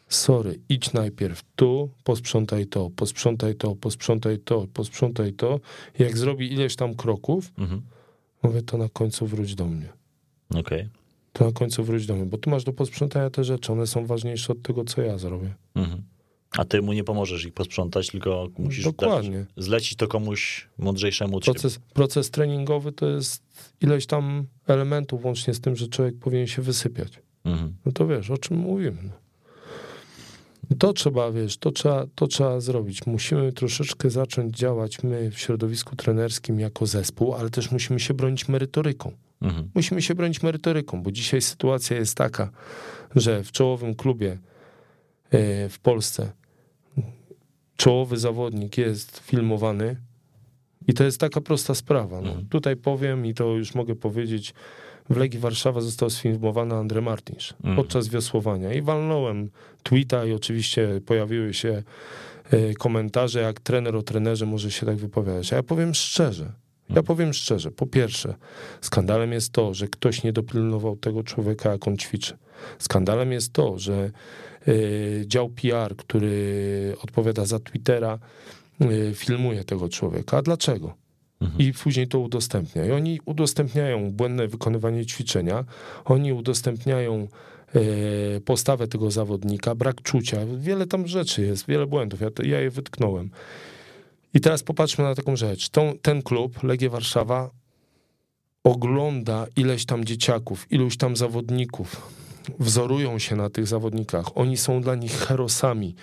sorry, idź najpierw tu, posprzątaj to, posprzątaj to, posprzątaj to, posprzątaj to. Jak zrobi ileś tam kroków, Mhm. mówię, to na końcu wróć do mnie. Okej. To na końcu wróć do mnie, bo tu masz do posprzątania te rzeczy, one są ważniejsze od tego, co ja zrobię. Mhm. A ty mu nie pomożesz ich posprzątać, tylko musisz Dokładnie. dać- zlecić to komuś mądrzejszemu od ciebie. Proces, proces treningowy to jest ileś tam elementów, łącznie z tym, że człowiek powinien się wysypiać. Mhm. No to wiesz, o czym mówimy. No. To trzeba, wiesz, to trzeba, to trzeba zrobić. Musimy troszeczkę zacząć działać my w środowisku trenerskim jako zespół, ale też musimy się bronić merytoryką. Mhm. Musimy się bronić merytoryką, bo dzisiaj sytuacja jest taka, że w czołowym klubie e, w Polsce czołowy zawodnik jest filmowany i to jest taka prosta sprawa. No. Mhm. Tutaj powiem i to już mogę powiedzieć, w Legii Warszawa został sfilmowany Andre Martinsz Mhm. podczas wiosłowania i walnąłem tweeta i oczywiście pojawiły się e, komentarze, jak trener o trenerze może się tak wypowiadać. A ja powiem szczerze, ja powiem szczerze, po pierwsze, skandalem jest to, że ktoś nie dopilnował tego człowieka, jak on ćwiczy. Skandalem jest to, że y, dział PR, który odpowiada za Twittera, y, filmuje tego człowieka. A dlaczego? Mhm. I później to udostępnia. I oni udostępniają błędne wykonywanie ćwiczenia, oni udostępniają y, postawę tego zawodnika, brak czucia. Wiele tam rzeczy jest, wiele błędów. Ja, ja je wytknąłem. I teraz popatrzmy na taką rzecz. Tą, ten klub, Legia Warszawa, ogląda ileś tam dzieciaków, iluś tam zawodników. Wzorują się na tych zawodnikach. Oni są dla nich herosami.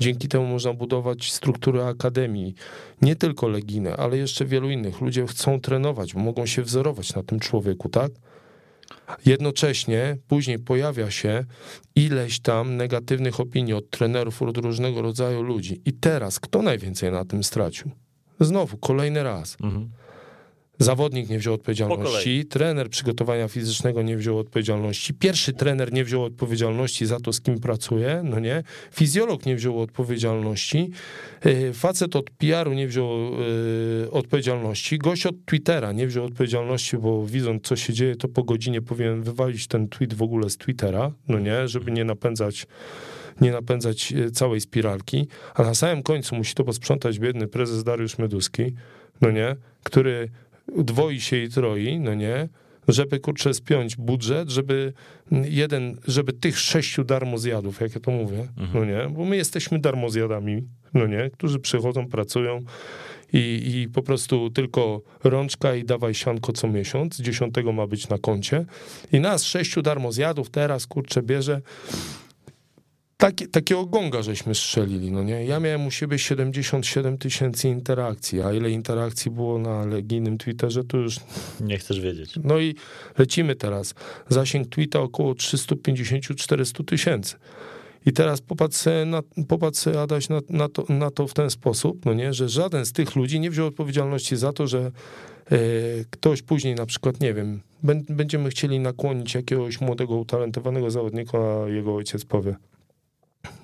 Dzięki temu można budować struktury akademii. Nie tylko Leginy, ale jeszcze wielu innych. Ludzie chcą trenować, mogą się wzorować na tym człowieku, tak? Jednocześnie później pojawia się ileś tam negatywnych opinii od trenerów, od różnego rodzaju ludzi. I teraz kto najwięcej na tym stracił? Znowu, kolejny raz. Mhm. Zawodnik nie wziął Po odpowiedzialności, trener przygotowania fizycznego nie wziął odpowiedzialności, pierwszy trener nie wziął odpowiedzialności za to, z kim pracuje, no nie, fizjolog nie wziął odpowiedzialności, yy, facet od PR-u nie wziął yy, odpowiedzialności, gość od Twittera nie wziął odpowiedzialności, bo widząc, co się dzieje, to po godzinie powinien wywalić ten tweet w ogóle z Twittera, no nie, żeby nie napędzać nie napędzać e, całej spiralki, a na samym końcu musi to posprzątać biedny prezes Dariusz Meduski, no nie, który dwoi się i troi, no nie, żeby kurczę spiąć budżet, żeby jeden, żeby tych sześciu darmozjadów, jak ja to mówię, no nie, bo my jesteśmy darmozjadami, no nie, którzy przychodzą, pracują i, i po prostu tylko rączka i dawaj sianko co miesiąc, dziesiątego ma być na koncie. I nas sześciu darmozjadów teraz kurczę bierze takie, takiego gonga żeśmy strzelili, no nie? Ja miałem u siebie 77 tysięcy interakcji, a ile interakcji było na legijnym Twitterze, to już... Nie chcesz wiedzieć. No i lecimy teraz. Zasięg tweeta około 350-400 tysięcy. I teraz popatrz sobie, na, popatrz sobie Adaś, na, na, to, na to w ten sposób, no nie, że żaden z tych ludzi nie wziął odpowiedzialności za to, że e, ktoś później na przykład, nie wiem, bę- będziemy chcieli nakłonić jakiegoś młodego, utalentowanego zawodnika, a jego ojciec powie,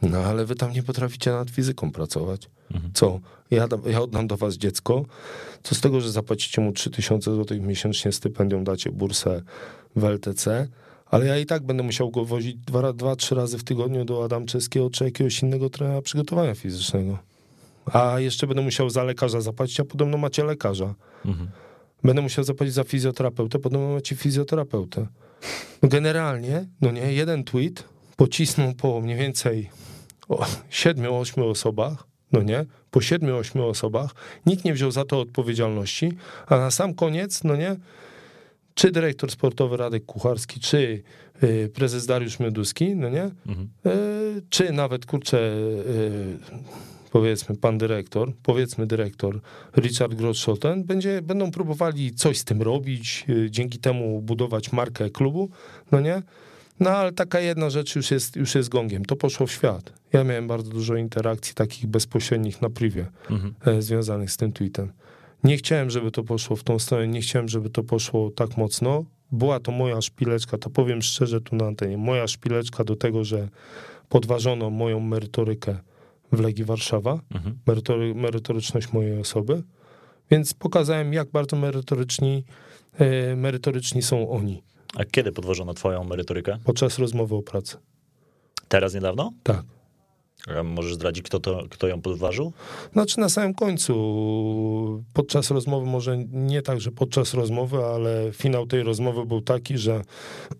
no ale wy tam nie potraficie nad fizyką pracować. Co? Ja, ja oddam do was dziecko, co z tego, że zapłacicie mu 3000 zł miesięcznie stypendium, dacie bursę w LTC, ale ja i tak będę musiał go wozić dwa, dwa trzy razy w tygodniu do Adamczewskiego czy jakiegoś innego trenera przygotowania fizycznego. A jeszcze będę musiał za lekarza zapłacić, a podobno macie lekarza. Będę musiał zapłacić za fizjoterapeutę, podobno macie fizjoterapeutę. No Generalnie, no nie, jeden tweet pocisnął po mniej więcej o 7-8 osobach, no nie, po 7-8 osobach, nikt nie wziął za to odpowiedzialności, a na sam koniec, no nie, czy dyrektor sportowy Radek Kucharski, czy y, prezes Dariusz Mioduski, no nie, y, czy nawet, kurczę, y, powiedzmy pan dyrektor, powiedzmy dyrektor Richard Grosschoten, będzie, będą próbowali coś z tym robić, dzięki temu budować markę klubu, no nie? No ale taka jedna rzecz już jest, już jest gongiem, to poszło w świat. Ja miałem bardzo dużo interakcji takich bezpośrednich na privie, e, związanych z tym tweetem. Nie chciałem, żeby to poszło w tą stronę, nie chciałem, żeby to poszło tak mocno. Była to moja szpileczka, to powiem szczerze tu na antenie, moja szpileczka do tego, że podważono moją merytorykę w Legii Warszawa, merytory, merytoryczność mojej osoby, więc pokazałem, jak bardzo merytoryczni, e, merytoryczni są oni A kiedy podwożono twoją merytorykę? podczas rozmowy o pracy. Teraz niedawno? Tak. A Możesz zdradzić, kto, to, kto ją podważył? Znaczy na samym końcu, podczas rozmowy, może nie tak, że podczas rozmowy, ale finał tej rozmowy był taki, że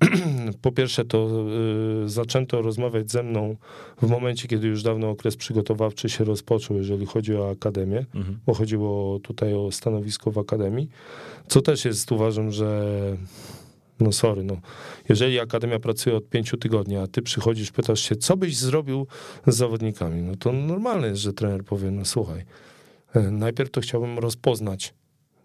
po pierwsze to y, zaczęto rozmawiać ze mną w momencie, kiedy już dawno okres przygotowawczy się rozpoczął, jeżeli chodzi o akademię, bo chodziło tutaj o stanowisko w akademii, co też jest, uważam, że no sorry, no. Jeżeli akademia pracuje od pięciu tygodni, a ty przychodzisz, pytasz się, co byś zrobił z zawodnikami, no to normalne jest, że trener powie, no słuchaj, e, najpierw to chciałbym rozpoznać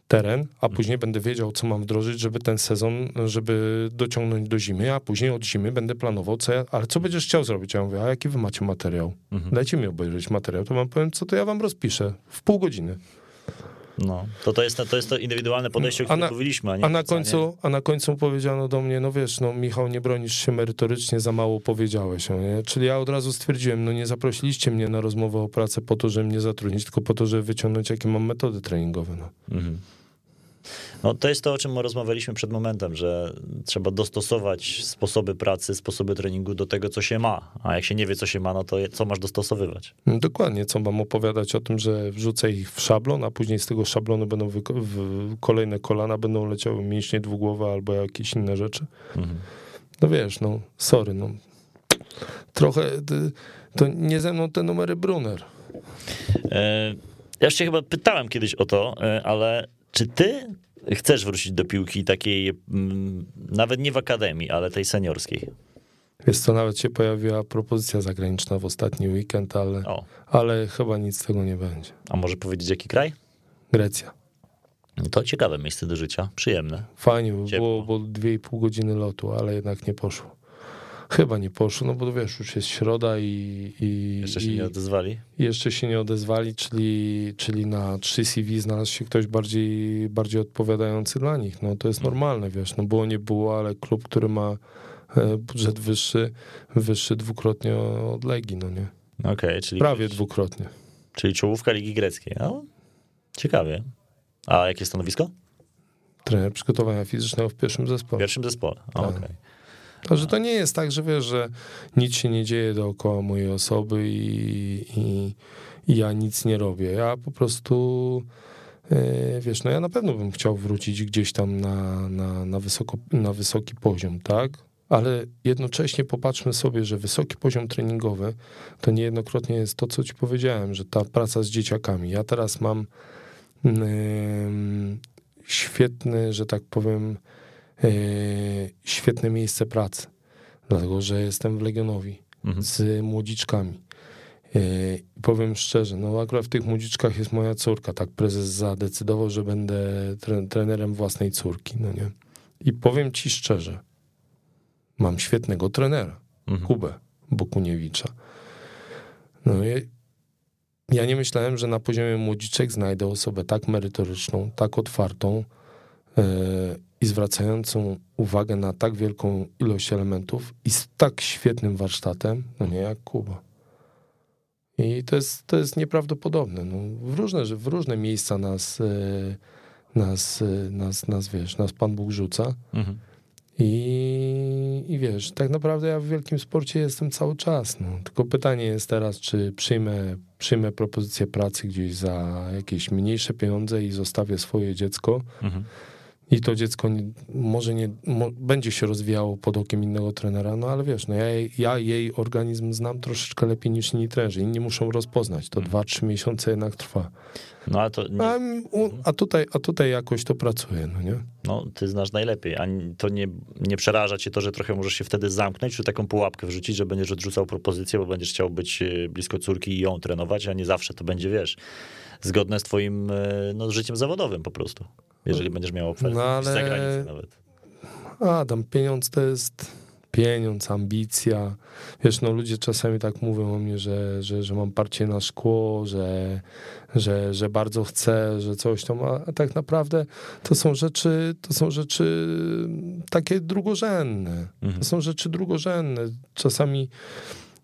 teren, a później będę wiedział, co mam wdrożyć, żeby ten sezon, żeby dociągnąć do zimy, a później od zimy będę planował, co ja, ale co będziesz chciał zrobić? Ja mówię, a jaki wy macie materiał? Dajcie mi obejrzeć materiał, to wam powiem, co to ja wam rozpiszę w pół godziny. No, to, to, jest, to jest to indywidualne podejście, o A którym na- mówiliśmy, a nie A na, końcu, a na końcu powiedziano do mnie, no wiesz, no Michał, nie bronisz się merytorycznie, za mało powiedziałeś. No, nie? Czyli ja od razu stwierdziłem, no nie zaprosiliście mnie na rozmowę o pracę po to, żeby mnie zatrudnić, tylko po to, żeby wyciągnąć, jakie mam metody treningowe. No. Mhm. No, to jest to, o czym rozmawialiśmy przed momentem, że trzeba dostosować sposoby pracy, sposoby treningu do tego, co się ma. A jak się nie wie, co się ma, no to co masz dostosowywać? Dokładnie, co mam opowiadać o tym, że wrzucę ich w szablon, a później z tego szablonu będą kolejne kolana, będą leciały mięśnie dwugłowe albo jakieś inne rzeczy. Mhm. No wiesz, no sorry, no trochę to nie ze mną te numery Brunner. E, Ja już cię chyba pytałem kiedyś o to, e, ale czy ty chcesz wrócić do piłki takiej, mm, nawet nie w akademii, ale tej seniorskiej? Wiesz co, nawet się pojawiła propozycja zagraniczna w ostatni weekend, ale, O, ale chyba nic z tego nie będzie. a może powiedzieć jaki kraj? Grecja. To ciekawe miejsce do życia, przyjemne. Fajnie by było, bo dwie i pół godziny lotu, ale jednak nie poszło. Chyba nie poszło, no bo wiesz, już jest środa i, i, Jeszcze się i nie odezwali? jeszcze się nie odezwali, czyli, czyli na 3 CV znalazł się ktoś bardziej, bardziej odpowiadający dla nich. No to jest normalne, wiesz, no było nie było, ale klub, który ma e, budżet wyższy, wyższy dwukrotnie od Legii, no nie? Okej, czyli, Prawie dwukrotnie. czyli czołówka Ligi Greckiej. No, ciekawie. A jakie stanowisko? Trener przygotowania fizycznego w pierwszym W zespole. pierwszym zespole. Tak. okej. To, że to nie jest tak, że wiesz, że nic się nie dzieje dookoła mojej osoby i, i, i ja nic nie robię. Ja po prostu, e, wiesz, no ja na pewno bym chciał wrócić gdzieś tam na, na, na, wysoko, na wysoki poziom, tak? Ale jednocześnie popatrzmy sobie, że wysoki poziom treningowy to niejednokrotnie jest to, co ci powiedziałem, że ta praca z dzieciakami. Ja teraz mam ym, świetny, że tak powiem, świetne miejsce pracy, dlatego że jestem w Legionowi Mhm. z młodziczkami. E, powiem szczerze, no akurat w tych młodziczkach jest moja córka, tak prezes zadecydował, że będę tre, trenerem własnej córki, no nie. I powiem ci szczerze, mam świetnego trenera, Mhm. Kubę Bokuniewicza. No i ja nie myślałem, że na poziomie młodziczek znajdę osobę tak merytoryczną, tak otwartą e, i zwracającą uwagę na tak wielką ilość elementów i z tak świetnym warsztatem, no nie jak Kuba. I to jest, to jest nieprawdopodobne. No, w, różne, w różne miejsca nas, e, nas, e, nas, nas, wiesz, nas Pan Bóg rzuca. Mhm. I, I wiesz, tak naprawdę ja w wielkim sporcie jestem cały czas. No. Tylko pytanie jest teraz, czy przyjmę, przyjmę propozycję pracy gdzieś za jakieś mniejsze pieniądze i zostawię swoje dziecko. Mhm i to dziecko nie, może nie, mo, będzie się rozwijało pod okiem innego trenera, no ale wiesz, no ja, ja jej organizm znam troszeczkę lepiej niż inni trenerzy. Inni muszą rozpoznać, to 2-3 mhm. miesiące jednak trwa. No, a, to nie... a, a, tutaj, a tutaj jakoś to pracuje, no nie? No, ty znasz najlepiej, a to nie, nie przeraża cię to, że trochę możesz się wtedy zamknąć, czy taką pułapkę wrzucić, że będziesz odrzucał propozycję, bo będziesz chciał być e, blisko córki i ją trenować, a nie zawsze to będzie, wiesz, zgodne z twoim e, no, życiem zawodowym po prostu jeżeli będziesz miał ofertę no, ale... z zagranicy nawet. Adam, pieniądz to jest pieniądz, ambicja. Wiesz, no ludzie czasami tak mówią o mnie, że, że, że mam parcie na szkło, że, że, że bardzo chcę, że coś tam, a tak naprawdę to są rzeczy, to są rzeczy takie drugorzędne. Mhm. To są rzeczy drugorzędne. Czasami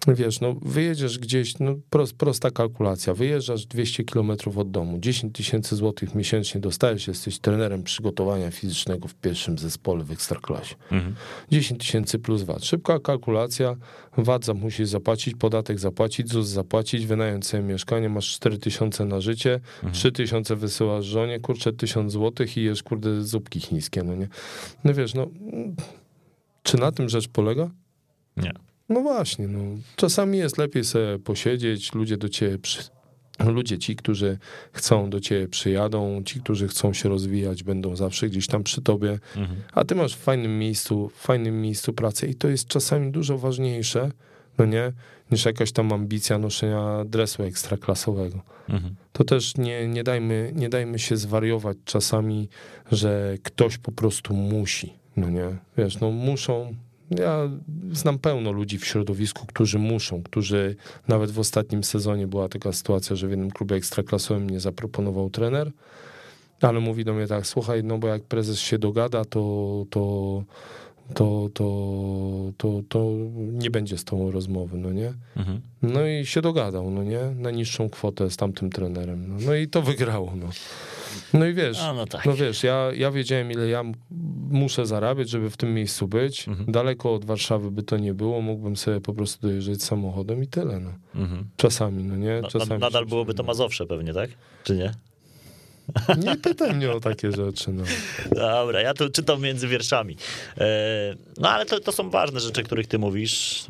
wiesz, no wyjedziesz gdzieś, no prost, prosta kalkulacja, wyjeżdżasz 200 kilometrów od domu, 10 tysięcy złotych miesięcznie dostajesz, jesteś trenerem przygotowania fizycznego w pierwszym zespole w Ekstraklasie. Mhm. 10 tysięcy plus VAT. Szybka kalkulacja, VAT musisz zapłacić, podatek zapłacić, ZUS zapłacić, wynająć sobie mieszkanie, masz 4 tysiące na życie, mhm. 3 tysiące wysyłasz żonie, kurczę, 1000 złotych i jesz, kurde, zupki chińskie, no nie? No wiesz, no, czy na tym rzecz polega? Nie. No właśnie, no. czasami jest lepiej sobie posiedzieć, ludzie do ciebie przy... Ludzie ci, którzy chcą do ciebie przyjadą, ci, którzy chcą się rozwijać, będą zawsze gdzieś tam przy tobie, mhm. a ty masz w fajnym miejscu, w fajnym miejscu pracy i to jest czasami dużo ważniejsze, no nie, niż jakaś tam ambicja noszenia dresu ekstraklasowego. Mhm. To też nie, nie, dajmy, nie dajmy się zwariować czasami, że ktoś po prostu musi, no nie, wiesz, no muszą, ja znam pełno ludzi w środowisku, którzy muszą, którzy nawet w ostatnim sezonie była taka sytuacja, że w jednym klubie ekstraklasowym mnie zaproponował trener, ale mówi do mnie tak, słuchaj, no bo jak prezes się dogada, to, to, to, to, to, to nie będzie z tą rozmowy, no nie? Mhm. No i się dogadał, no nie? Na niższą kwotę z tamtym trenerem. No, no i to wygrało, no. No i wiesz, A, no, tak. no, wiesz, ja, ja wiedziałem, ile ja muszę zarabiać, żeby w tym miejscu być. Mhm. Daleko od Warszawy by to nie było, mógłbym sobie po prostu dojeżdżać samochodem i tyle, no. Mhm. Czasami, no nie? Czasami na, nadal byłoby to Mazowsze pewnie, tak? Czy nie? Nie pytaj mnie o takie rzeczy. No. Dobra, ja tu czytam między wierszami. E, no ale to, to są ważne rzeczy, których ty mówisz.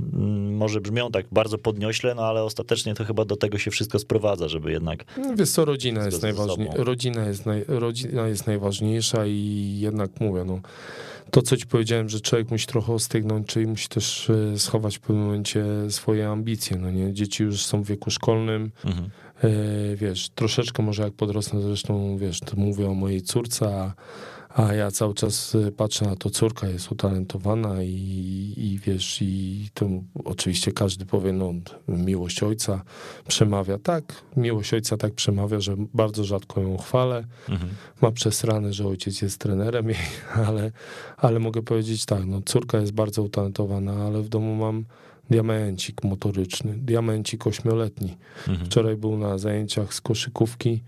Może brzmią tak bardzo podniośle, no ale ostatecznie to chyba do tego się wszystko sprowadza, żeby jednak... No, wiesz co, rodzina jest, najważniejsza. rodzina, jest naj... rodzina jest najważniejsza i jednak mówię, no to, co ci powiedziałem, że człowiek musi trochę ostygnąć, czyli musi też e, schować w pewnym momencie swoje ambicje, no nie? Dzieci już są w wieku szkolnym, mhm. E, wiesz, troszeczkę może jak podrosnę, zresztą, wiesz, to mówię o mojej córce, a, a ja cały czas e, patrzę na to, córka jest utalentowana i, i wiesz, i to oczywiście każdy powie, no miłość ojca przemawia. Tak, miłość ojca tak przemawia, że bardzo rzadko ją chwalę. Mhm. Ma przesrane, że ojciec jest trenerem, jej, ale, ale mogę powiedzieć tak, no córka jest bardzo utalentowana, ale w domu mam diamencik motoryczny, diamencik ośmioletni. Mhm. Wczoraj był na zajęciach z koszykówki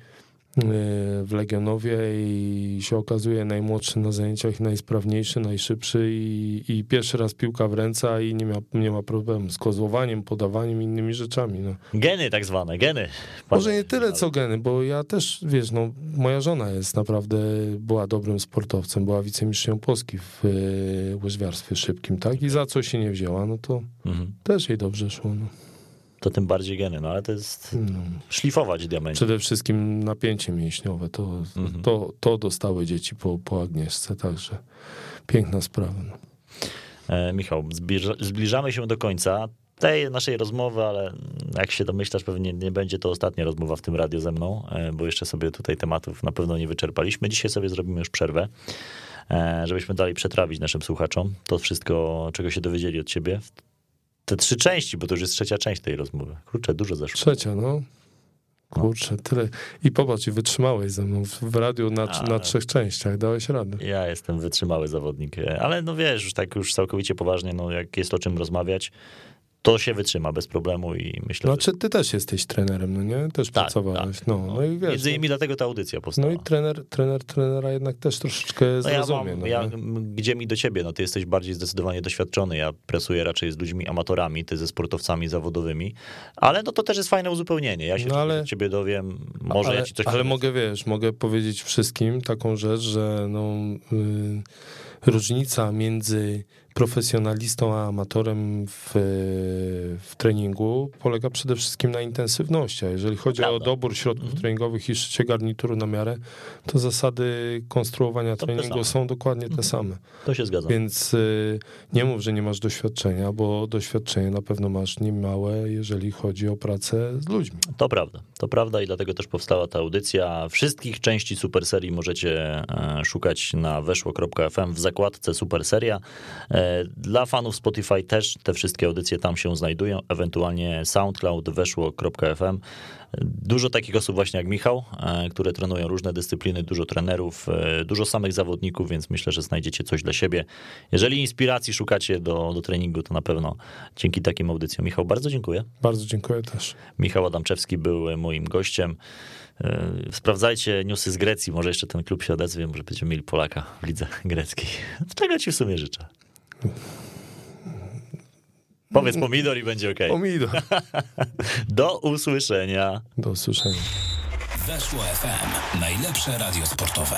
w Legionowie i się okazuje najmłodszy na zajęciach, najsprawniejszy, najszybszy i, i pierwszy raz piłka w ręce i nie ma, nie ma problemu z kozłowaniem, podawaniem innymi rzeczami. No. Geny tak zwane, geny. Może nie tyle co geny, bo ja też, wiesz, no, moja żona jest naprawdę, była dobrym sportowcem, była wicemistrzem Polski w y, łyżwiarstwie szybkim, tak? I za co się nie wzięła, no to mhm. też jej dobrze szło. No to tym bardziej geny, no ale to jest no. szlifować diamenty. Przede wszystkim napięcie mięśniowe, to, mhm. to, to dostały dzieci po, po Agnieszce, także piękna sprawa. No. E, Michał, zbliża, zbliżamy się do końca tej naszej rozmowy, ale jak się domyślasz, pewnie nie będzie to ostatnia rozmowa w tym radiu ze mną, e, bo jeszcze sobie tutaj tematów na pewno nie wyczerpaliśmy. Dzisiaj sobie zrobimy już przerwę, e, żebyśmy dali przetrawić naszym słuchaczom to wszystko, czego się dowiedzieli od ciebie te trzy części, bo to już jest trzecia część tej rozmowy. Kurczę, dużo zeszło. Trzecia, no. Kurczę, tyle. I popatrz, i wytrzymałeś ze mną w radiu na, na trzech częściach, dałeś radę. Ja jestem wytrzymały zawodnik, ale no wiesz, już tak już całkowicie poważnie, no jak jest o czym rozmawiać, to się wytrzyma bez problemu i myślę, No, czy ty też jesteś trenerem, no nie? Też Tak, pracowałeś. tak. No, no, i wiesz. Między no- innymi dlatego ta audycja powstała. No i trener, trener trenera jednak też troszeczkę No ja zrozumie. mam, no ja, gdzie mi do ciebie? No ty jesteś bardziej zdecydowanie doświadczony. Ja pracuję raczej z ludźmi amatorami, ty ze sportowcami zawodowymi, ale no to też jest fajne uzupełnienie. Ja się No no, ale- ciebie dowiem, może ale, ja ci coś Ale powiem. mogę, wiesz, mogę powiedzieć wszystkim taką rzecz, że no, y, różnica między profesjonalistą a amatorem w, w treningu polega przede wszystkim na intensywności. A jeżeli chodzi o Prawda. dobór środków Mhm. treningowych i szycie garnituru na miarę, to zasady konstruowania te treningu są dokładnie te Mhm. same. To się zgadza. Więc y, nie mów, że nie masz doświadczenia, bo doświadczenie na pewno masz niemałe, jeżeli chodzi o pracę z ludźmi. To prawda, to prawda i dlatego też powstała ta audycja. Wszystkich części Super Serii możecie e, szukać na weszło.fm w zakładce Super Seria. E, Dla fanów Spotify też te wszystkie audycje tam się znajdują, ewentualnie SoundCloud, weszło.fm. Dużo takich osób właśnie jak Michał, e, które trenują różne dyscypliny, dużo trenerów, e, dużo samych zawodników, więc myślę, że znajdziecie coś dla siebie. Jeżeli inspiracji szukacie do, do treningu, to na pewno dzięki takim audycjom. Michał, bardzo dziękuję. Bardzo dziękuję też. Michał Adamczewski był moim gościem. E, Sprawdzajcie newsy z Grecji, może jeszcze ten klub się odezwie, może będziemy mieli Polaka w lidze greckiej. Tego ci w sumie życzę. Powiedz pomidor i będzie ok. Pomidor. Do usłyszenia. Do usłyszenia. Weszło FM. Najlepsze radio sportowe.